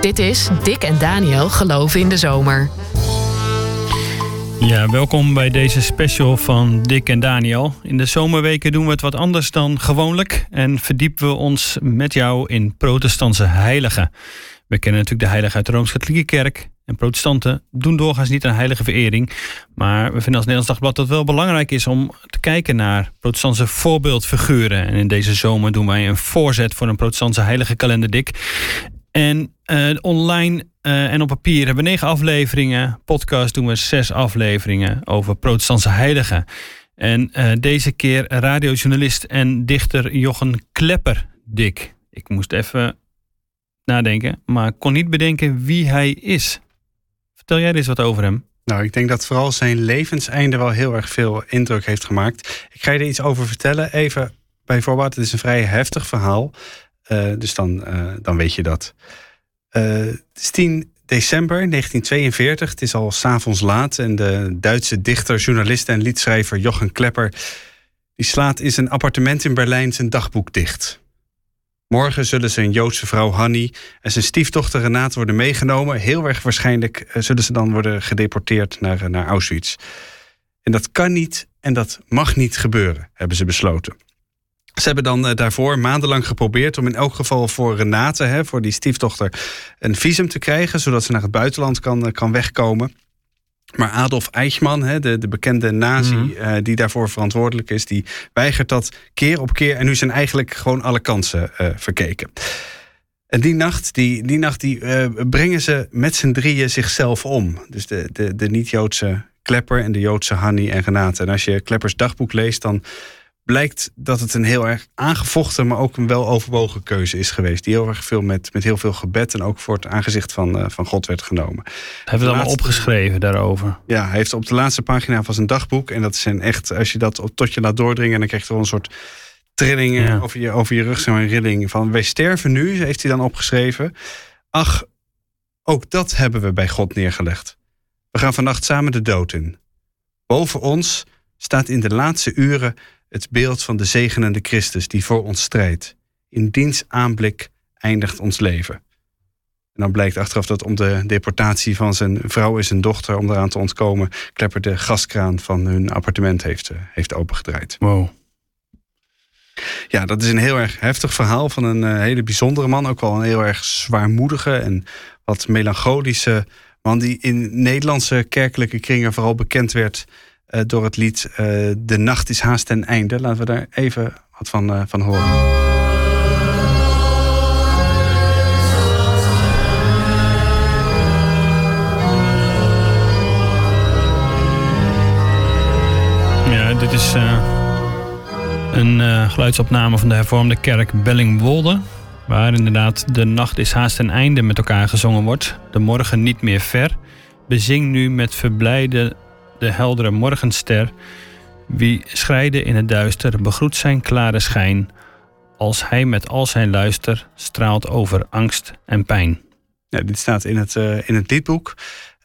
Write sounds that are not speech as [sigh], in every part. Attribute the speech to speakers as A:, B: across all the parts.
A: Dit is Dick en Daniel Geloven in de Zomer.
B: Ja, welkom bij deze special van Dick en Daniel. In de zomerweken doen we het wat anders dan gewoonlijk en verdiepen we ons met jou in protestantse heiligen. We kennen natuurlijk de heiligen uit de Rooms-Katholieke Kerk. En protestanten doen doorgaans niet een heilige verering. Maar we vinden als Nederlands Dagblad dat het wel belangrijk is om te kijken naar protestantse voorbeeldfiguren. En in deze zomer doen wij een voorzet voor een protestantse heilige kalender, Dick. En uh, online uh, en op papier hebben we negen afleveringen. Podcast doen we zes afleveringen over protestantse heiligen. En uh, deze keer radiojournalist en dichter Jochen Klepper, Dick. Ik moest even nadenken, maar kon niet bedenken wie hij is. Vertel jij eens wat over hem?
C: Nou, ik denk dat vooral zijn levenseinde wel heel erg veel indruk heeft gemaakt. Ik ga je er iets over vertellen. Even bijvoorbeeld, het is een vrij heftig verhaal. Uh, dus dan, uh, dan weet je dat. Uh, het is 10 december 1942. Het is al s'avonds laat. En de Duitse dichter, journalist en liedschrijver Jochen Klepper... die slaat in zijn appartement in Berlijn zijn dagboek dicht. Morgen zullen zijn Joodse vrouw Hanni en zijn stiefdochter Renate worden meegenomen. Heel erg waarschijnlijk zullen ze dan worden gedeporteerd naar, naar Auschwitz. En dat kan niet en dat mag niet gebeuren, hebben ze besloten. Ze hebben dan uh, daarvoor maandenlang geprobeerd om in elk geval voor Renate, hè, voor die stiefdochter, een visum te krijgen, zodat ze naar het buitenland kan, uh, kan wegkomen. Maar Adolf Eichmann, hè, de, de bekende nazi mm -hmm. uh, die daarvoor verantwoordelijk is, die weigert dat keer op keer. En nu zijn eigenlijk gewoon alle kansen verkeken. En die nacht, die, die, nacht die, brengen ze met z'n drieën zichzelf om. Dus de, de, de niet-Joodse Klepper en de Joodse Hanni en Renate. En als je Kleppers dagboek leest, dan blijkt dat het een heel erg aangevochten, maar ook een wel overwogen keuze is geweest. Die heel erg veel met, met heel veel gebed en ook voor het aangezicht van, uh, van God werd genomen.
B: Hij heeft het allemaal opgeschreven daarover.
C: Ja, hij heeft op de laatste pagina van zijn dagboek. En dat zijn echt, als je dat op, tot je laat doordringen, dan krijg je wel een soort trillingen ja. over, je, over je rug, zo'n rilling. Van wij sterven nu, heeft hij dan opgeschreven. Ach, ook dat hebben we bij God neergelegd. We gaan vannacht samen de dood in. Boven ons staat in de laatste uren het beeld van de zegenende Christus die voor ons strijdt. In diens aanblik eindigt ons leven. En dan blijkt achteraf dat om de deportatie van zijn vrouw en zijn dochter, om eraan te ontkomen, Klepper de gaskraan van hun appartement heeft, heeft opengedraaid.
B: Wow.
C: Ja, dat is een heel erg heftig verhaal van een uh, hele bijzondere man. Ook wel een heel erg zwaarmoedige en wat melancholische man die in Nederlandse kerkelijke kringen vooral bekend werd uh, door het lied uh, De Nacht is haast ten einde. Laten we daar even wat van, uh, van horen.
B: Ja, dit is een geluidsopname van de hervormde kerk Bellingwolde. Waar inderdaad de nacht is haast ten einde met elkaar gezongen wordt. De morgen niet meer ver. Bezing nu met verblijde de heldere morgenster. Wie schrijde in het duister, begroet zijn klare schijn, als hij met al zijn luister straalt over angst en pijn.
C: Ja, dit staat in het, uh, in het liedboek.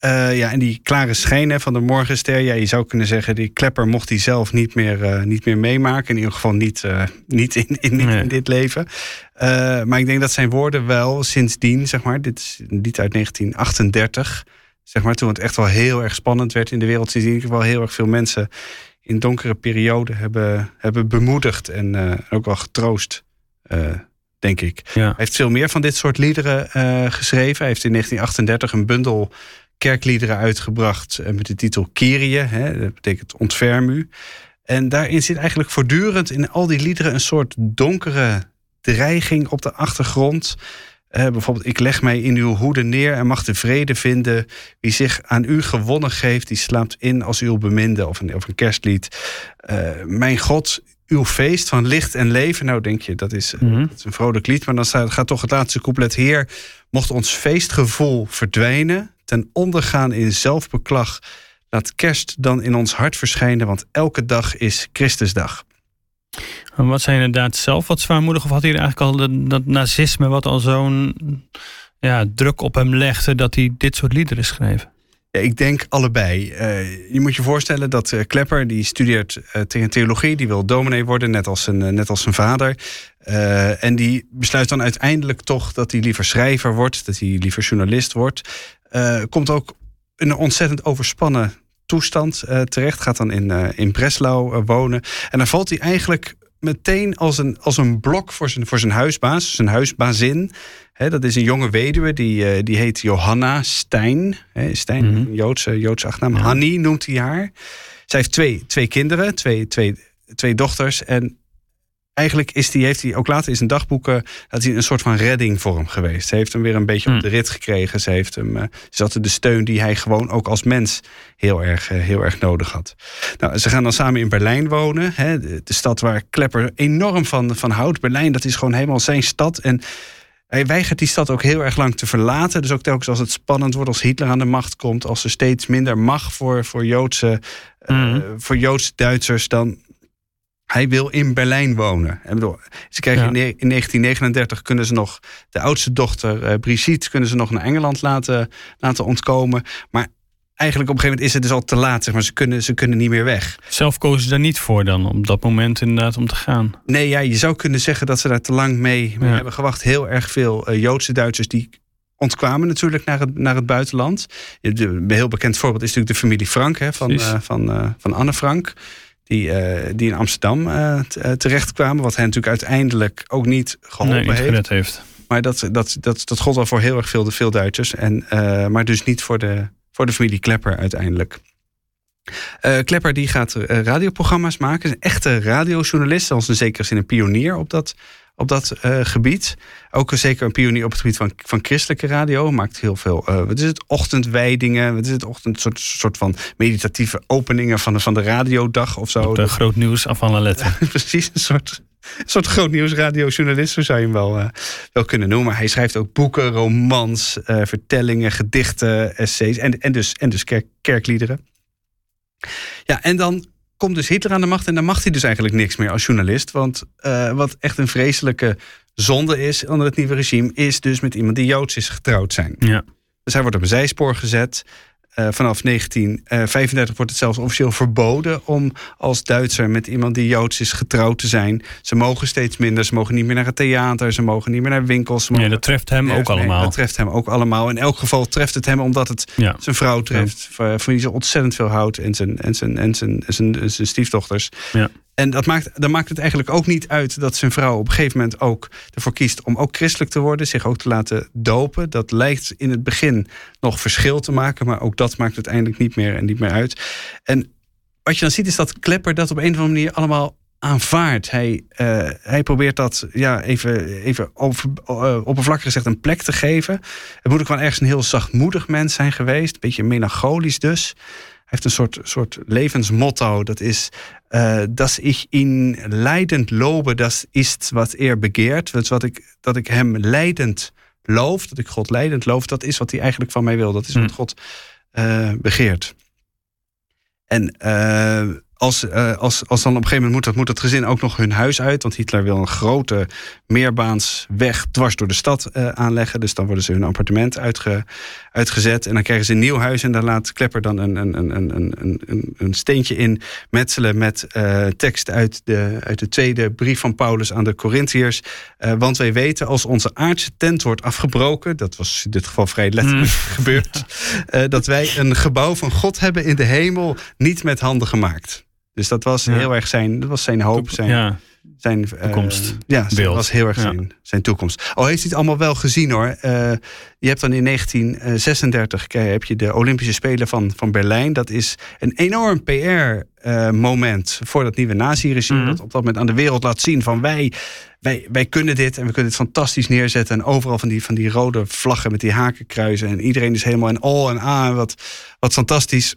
C: Uh, ja, en die klare schijn van de morgenster, ja, je zou kunnen zeggen, die klepper mocht hij zelf niet meer, uh, niet meer meemaken. In ieder geval niet, niet, in, in, nee. in, dit leven. maar ik denk dat zijn woorden wel sindsdien, zeg maar, dit is een lied uit 1938 zeg maar, toen het echt wel heel erg spannend werd in de wereld, zie ik wel heel erg veel mensen in donkere perioden hebben, hebben bemoedigd en uh, ook wel getroost, uh, denk ik.
B: Ja.
C: Hij heeft veel meer van dit soort liederen uh, geschreven. Hij heeft in 1938 een bundel kerkliederen uitgebracht met de titel Kyrie, hè, dat betekent ontferm u. En daarin zit eigenlijk voortdurend in al die liederen een soort donkere dreiging op de achtergrond. Uh, bijvoorbeeld, ik leg mij in uw hoede neer en mag de vrede vinden. Wie zich aan u gewonnen geeft, die slaapt in als uw beminde. Of een, of een kerstlied. Uh, mijn God, uw feest van licht en leven. Nou, denk je, dat is, mm -hmm. dat is een vrolijk lied. Maar dan staat, gaat toch het laatste couplet. Heer, mocht ons feestgevoel verdwijnen. Ten ondergaan in zelfbeklag. Laat kerst dan in ons hart verschijnen. Want elke dag is Christusdag.
B: En wat zijn inderdaad zelf wat zwaarmoedig? Of had hij eigenlijk al dat nazisme wat al zo'n ja, druk op hem legde dat hij dit soort liederen schreef?
C: ik denk allebei. Uh, je moet je voorstellen dat uh, Klepper, die studeert uh, theologie, die wil dominee worden, net als zijn, net als zijn vader. en die besluit dan uiteindelijk toch dat hij liever schrijver wordt, dat hij liever journalist wordt. komt ook een ontzettend overspannen toestand terecht, gaat dan in, in Breslau wonen. En dan valt hij eigenlijk meteen als een, als een blok voor zijn, voor zijn huisbaas, zijn huisbazin dat is een jonge weduwe, die, die heet Johanna Stijn. He, mm -hmm. Joodse, Joodse achternaam. Ja. Hanni noemt hij haar. Zij heeft twee, twee kinderen, twee, twee, twee dochters. En eigenlijk is die, heeft hij ook later in zijn dagboeken... dat hij een soort van redding voor hem geweest. Ze heeft hem weer een beetje op mhm. de rit gekregen. Ze, heeft hem, uh, ze had de steun die hij gewoon ook als mens heel erg, uh, heel erg nodig had. Nou, ze gaan dan samen in Berlijn wonen. Hè, de, de, stad waar Klepper enorm van, van houdt. Berlijn, dat is gewoon helemaal zijn stad. En hij weigert die stad ook heel erg lang te verlaten. Dus ook telkens als het spannend wordt, als Hitler aan de macht komt, als er steeds minder mag voor, voor, Joodse, mm. uh, voor Joodse Duitsers, dan. Hij wil in Berlijn wonen. En bedoel, ze krijgen in, in 1939 kunnen ze nog de oudste dochter uh, Brigitte kunnen ze nog naar Engeland laten, laten ontkomen. Maar eigenlijk op een gegeven moment is het dus al te laat. Zeg maar ze kunnen, ze kunnen niet meer weg.
B: Zelf kozen ze daar niet voor dan, op dat moment inderdaad om te gaan?
C: Nee, ja, je zou kunnen zeggen dat ze daar te lang mee, mee hebben gewacht. Heel erg veel uh, Joodse Duitsers die ontkwamen natuurlijk naar het, naar het buitenland. Een heel bekend voorbeeld is natuurlijk de familie Frank hè, van, uh, van, uh, van Anne Frank. Die, die in Amsterdam terechtkwamen. Wat hen natuurlijk uiteindelijk ook niet geholpen
B: nee,
C: heeft.
B: heeft.
C: Maar dat, dat, dat, dat gold al voor heel erg veel, veel Duitsers. En, maar dus niet voor de, voor de familie Klepper uiteindelijk. Uh, Klepper die gaat uh, radioprogramma's maken. Een echte radiojournalist. Als een zekere zin een pionier op dat, op dat uh, gebied. Ook zeker een pionier op het gebied van, van christelijke radio. Maakt heel veel, wat is het, ochtendwijdingen. Wat is het, ochtend, soort, soort van meditatieve openingen van de, van de radiodag of zo.
B: Op de groot nieuws af van letten. [laughs]
C: Precies, een soort een soort groot nieuwsradiojournalist, zo zou je hem wel, uh, wel kunnen noemen. Hij schrijft ook boeken, romans, vertellingen, gedichten, essays en, en dus, en dus kerk, kerkliederen. Ja, en dan komt dus Hitler aan de macht en dan mag hij dus eigenlijk niks meer als journalist. Want uh, wat echt een vreselijke zonde is onder het nieuwe regime, is dus met iemand die Joods is getrouwd zijn.
B: Ja.
C: Dus hij wordt op een zijspoor gezet. Uh, vanaf 1935 wordt het zelfs officieel verboden om als Duitser met iemand die Joods is getrouwd te zijn. Ze mogen steeds minder, ze mogen niet meer naar het theater, ze mogen niet meer naar winkels.
B: Nee, dat treft hem ook allemaal.
C: Dat treft hem ook allemaal. In elk geval treft het hem omdat het ja. zijn vrouw treft, ja. van wie ze ontzettend veel houdt en zijn, en zijn, en zijn, en zijn, en zijn stiefdochters.
B: Ja.
C: En dat maakt, dan maakt het eigenlijk ook niet uit dat zijn vrouw op een gegeven moment ook ervoor kiest om ook christelijk te worden, zich ook te laten dopen. Dat lijkt in het begin nog verschil te maken, maar ook dat maakt uiteindelijk niet meer en niet meer uit. En wat je dan ziet is dat Klepper dat op een of andere manier allemaal aanvaardt. Hij, uh, hij probeert dat ja, even, even over, uh, oppervlakkig gezegd een plek te geven. Het moet ook wel ergens een heel zachtmoedig mens zijn geweest. Een beetje melancholisch dus heeft een soort, soort levensmotto. Dat is, uh, dat ik in leidend lobe, dat is wat er begeert. Dus wat ik, dat ik hem leidend loof, dat ik God leidend loof, dat is wat hij eigenlijk van mij wil. Dat is wat hm. God uh, begeert. En uh, als, uh, als, als dan op een gegeven moment moet dat, moet dat gezin ook nog hun huis uit. Want Hitler wil een grote meerbaansweg dwars door de stad uh, aanleggen. Dus dan worden ze hun appartement uitge, uitgezet. En dan krijgen ze een nieuw huis. En dan laat Klepper dan een, een, een, een, een, een steentje in metselen met uh, tekst uit de, uit de tweede brief van Paulus aan de Corinthiërs. want wij weten als onze aardse tent wordt afgebroken. Dat was in dit geval vrij letterlijk mm. gebeurd. [laughs] dat wij een gebouw van God hebben in de hemel niet met handen gemaakt. Dus dat was heel erg zijn, dat was zijn hoop, zijn,
B: ja.
C: zijn
B: toekomst.
C: Uh, ja, dat was heel erg zijn, zijn toekomst. Oh, heeft hij het allemaal wel gezien hoor. Uh, je hebt dan in 1936 heb je de Olympische Spelen van, van Berlijn. Dat is een enorm PR-moment uh, voor dat nieuwe nazi-regime. Mm -hmm. Dat op dat moment aan de wereld laat zien van wij, wij, wij kunnen dit en we kunnen dit fantastisch neerzetten. En overal van die, van die rode vlaggen met die hakenkruisen. En iedereen is helemaal in all en aan. Wat, wat fantastisch.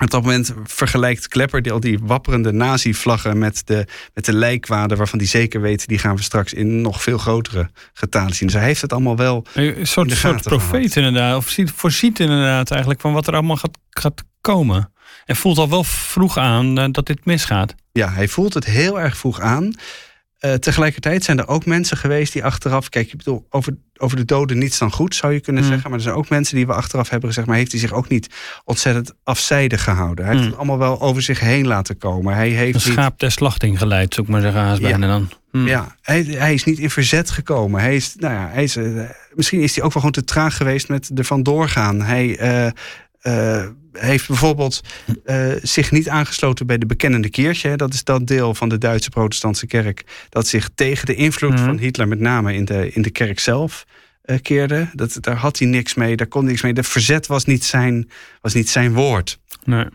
C: Op dat moment vergelijkt Klepper die, al die wapperende nazi-vlaggen met de, met de lijkwaden, waarvan hij zeker weet, die gaan we straks in nog veel grotere getalen zien. Dus hij heeft het allemaal wel.
B: Een soort, soort profeet inderdaad, of ziet, voorziet inderdaad eigenlijk van wat er allemaal gaat, gaat komen. En voelt al wel vroeg aan uh, dat dit misgaat.
C: Ja, hij voelt het heel erg vroeg aan. Uh, tegelijkertijd zijn er ook mensen geweest die achteraf. Kijk, ik bedoel, over, over de doden niets dan goed, zou je kunnen mm. zeggen. Maar er zijn ook mensen die we achteraf hebben gezegd. Maar heeft hij zich ook niet ontzettend afzijdig gehouden? Hij heeft mm. het allemaal wel over zich heen laten komen. Hij heeft.
B: Een schaap ter slachting geleid, zou ik maar zeggen, haast ja. bijna dan.
C: Mm. Ja, hij, hij, is niet in verzet gekomen. Hij is, nou ja, hij is, uh, misschien is hij ook wel gewoon te traag geweest met ervan doorgaan. Hij. Uh, uh, heeft bijvoorbeeld uh, zich niet aangesloten bij de bekennende Kirche. Dat is dat deel van de Duitse protestantse kerk dat zich tegen de invloed mm. van Hitler met name in de, in de kerk zelf uh, keerde. Dat, daar had hij niks mee, daar kon niks mee. De verzet was niet zijn, was niet zijn woord.
B: Nee.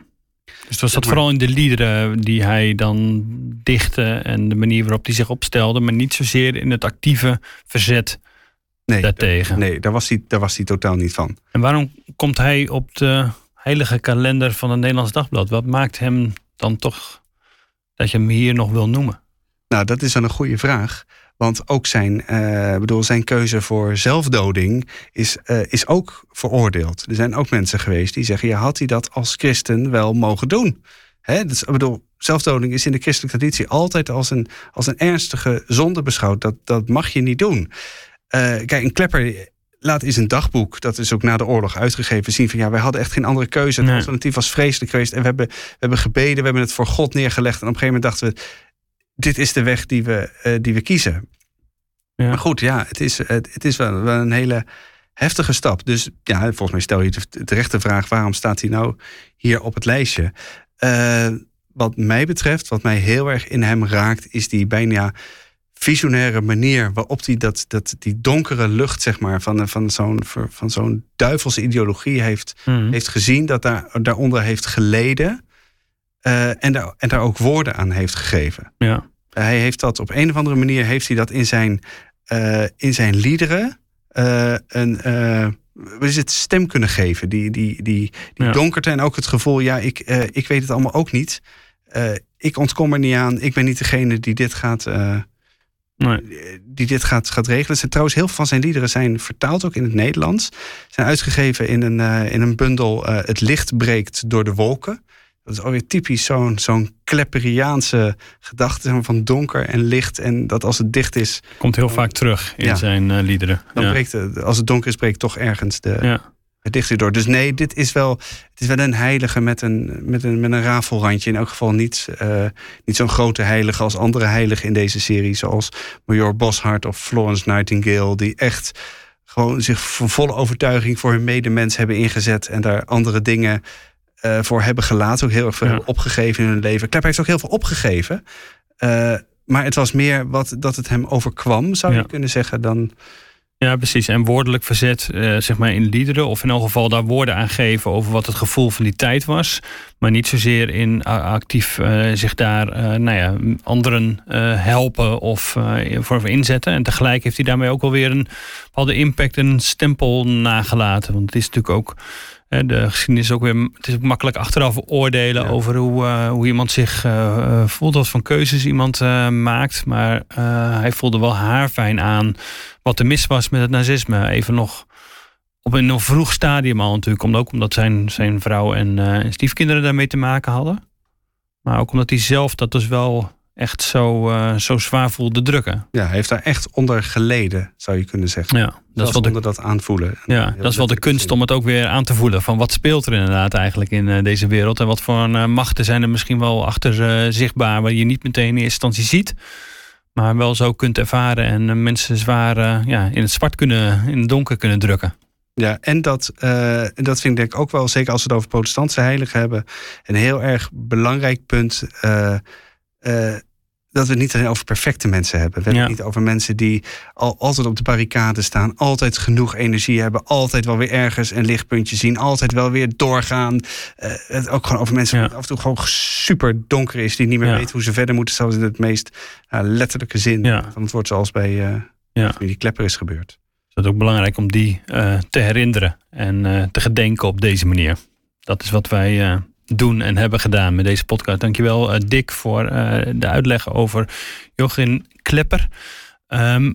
B: Dus was dat vooral in de liederen die hij dan dichtte en de manier waarop hij zich opstelde, maar niet zozeer in het actieve verzet nee, daartegen.
C: Nee, daar was, hij, daar was hij totaal niet van.
B: En waarom komt hij op de heilige kalender van het Nederlands Dagblad. Wat maakt hem dan toch dat je hem hier nog wil noemen?
C: Nou, dat is dan een goede vraag. Want ook zijn, uh, bedoel, zijn keuze voor zelfdoding is, uh, is ook veroordeeld. Er zijn ook mensen geweest die zeggen: ja, had hij dat als christen wel mogen doen? Hè? Dus, ik bedoel, zelfdoding is in de christelijke traditie altijd als een, als een ernstige zonde beschouwd. Dat, dat mag je niet doen. Uh, kijk, een klepper laat in zijn dagboek, dat is ook na de oorlog uitgegeven, zien van ja, wij hadden echt geen andere keuze. Het alternatief was vreselijk geweest. En we hebben, we hebben gebeden, we hebben het voor God neergelegd. En op een gegeven moment dachten we, dit is de weg die we, uh, die we kiezen. Ja. Maar goed, ja, het is, het, het is wel, wel, een hele heftige stap. Dus ja, volgens mij stel je de, de rechte vraag, waarom staat hij nou hier op het lijstje? Uh, wat mij betreft, wat mij heel erg in hem raakt, is die bijna visionaire manier waarop hij dat, dat, die donkere lucht zeg maar, van, van zo'n van zo'n duivelse ideologie heeft, mhm. heeft gezien, dat daar, daaronder heeft geleden uh, en, daar, en daar ook woorden aan heeft gegeven.
B: Ja.
C: hij heeft dat op een of andere manier heeft hij dat in zijn, uh, in zijn liederen een we is het stem kunnen geven. Die, die, die, die ja. donkerte en ook het gevoel, ja, ik, ik weet het allemaal ook niet. ik ontkom er niet aan. Ik ben niet degene die dit gaat, Nee. Die dit gaat, gaat regelen. Zijn, trouwens, heel veel van zijn liederen zijn vertaald ook in het Nederlands. Zijn uitgegeven in een, uh, in een bundel uh, Het licht breekt door de wolken. Dat is alweer typisch zo'n zo'n Klepperiaanse gedachte van donker en licht. En dat als het dicht is.
B: Komt heel vaak terug in ja, zijn uh, liederen.
C: Dan
B: ja.
C: breekt als het donker is, breekt toch ergens de, ja dicht door. Dus nee, dit is wel, het is wel een heilige met een, met een, met een rafelrandje. In elk geval niet, uh, niet zo'n grote heilige als andere heiligen in deze serie. Zoals Major Boshart of Florence Nightingale. Die echt gewoon zich van volle overtuiging voor hun medemens hebben ingezet. En daar andere dingen uh, voor hebben gelaten. Ook heel erg veel ja. opgegeven in hun leven. Klep heeft ook heel veel opgegeven. Uh, maar het was meer wat dat het hem overkwam, zou ja. je kunnen zeggen, dan
B: ja, precies. En woordelijk verzet, uh, zeg maar in liederen, of in elk geval daar woorden aan geven over wat het gevoel van die tijd was. Maar niet zozeer in actief uh, zich daar, uh, nou ja, anderen helpen of voor inzetten. En tegelijk heeft hij daarmee ook alweer een bepaalde impact en een stempel nagelaten. Want het is natuurlijk ook de geschiedenis is ook weer. Het is ook makkelijk achteraf oordelen ja. over hoe, uh, hoe iemand zich uh, voelt, wat van keuzes iemand uh, maakt. Maar hij voelde wel haarfijn aan wat er mis was met het nazisme. Even nog op een nog vroeg stadium al natuurlijk. Omdat, ook omdat zijn, zijn vrouw en stiefkinderen daarmee te maken hadden. Maar ook omdat hij zelf dat dus wel echt zo, uh, zo zwaar voelde drukken.
C: Ja, hij heeft daar echt onder geleden, zou je kunnen zeggen.
B: Ja,
C: dat is wel onder dat aanvoelen.
B: Ja, dat is wel de kunst om het ook weer aan te voelen. Van wat speelt er inderdaad eigenlijk in uh, deze wereld. En wat voor uh, machten zijn er misschien wel achter zichtbaar. Waar je niet meteen in eerste instantie ziet. Maar wel zo kunt ervaren. En mensen zwaar ja, in het zwart kunnen, in het donker kunnen drukken.
C: Ja, en dat, uh, dat vind ik denk ook wel, zeker als we het over protestantse heiligen hebben, een heel erg belangrijk punt. Uh, uh, dat we het niet alleen over perfecte mensen hebben. We hebben het niet over mensen die al, altijd op de barricade staan, altijd genoeg energie hebben, altijd wel weer ergens een lichtpuntje zien, altijd wel weer doorgaan. Uh, het ook gewoon over mensen ja. die af en toe gewoon super donker is, die niet meer ja. weten hoe ze verder moeten, zelfs in het meest uh, letterlijke zin
B: ja.
C: van het woord, zoals bij uh, ja. die klepper is gebeurd.
B: Het is ook belangrijk om die te herinneren en te gedenken op deze manier. Dat is wat wij doen en hebben gedaan met deze podcast. Dankjewel uh, Dick voor uh, de uitleg over Jochen Klepper.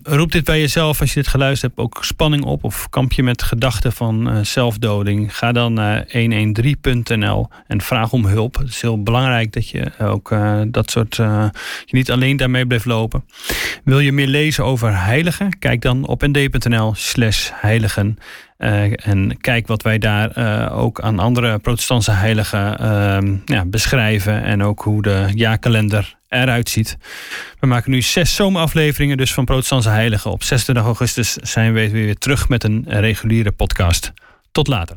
B: Roep dit bij jezelf als je dit geluisterd hebt ook spanning op of kamp je met gedachten van uh, zelfdoding? Ga dan naar 113.nl en vraag om hulp. Het is heel belangrijk dat je ook dat soort je niet alleen daarmee blijft lopen. Wil je meer lezen over heiligen? Kijk dan op nd.nl/slash heiligen. En kijk wat wij daar ook aan andere protestantse heiligen ehm, ja, beschrijven. En ook hoe de jaarkalender eruit ziet. We maken nu zes zomerafleveringen dus van Protestantse Heiligen. Op 26 augustus zijn we weer terug met een reguliere podcast. Tot later.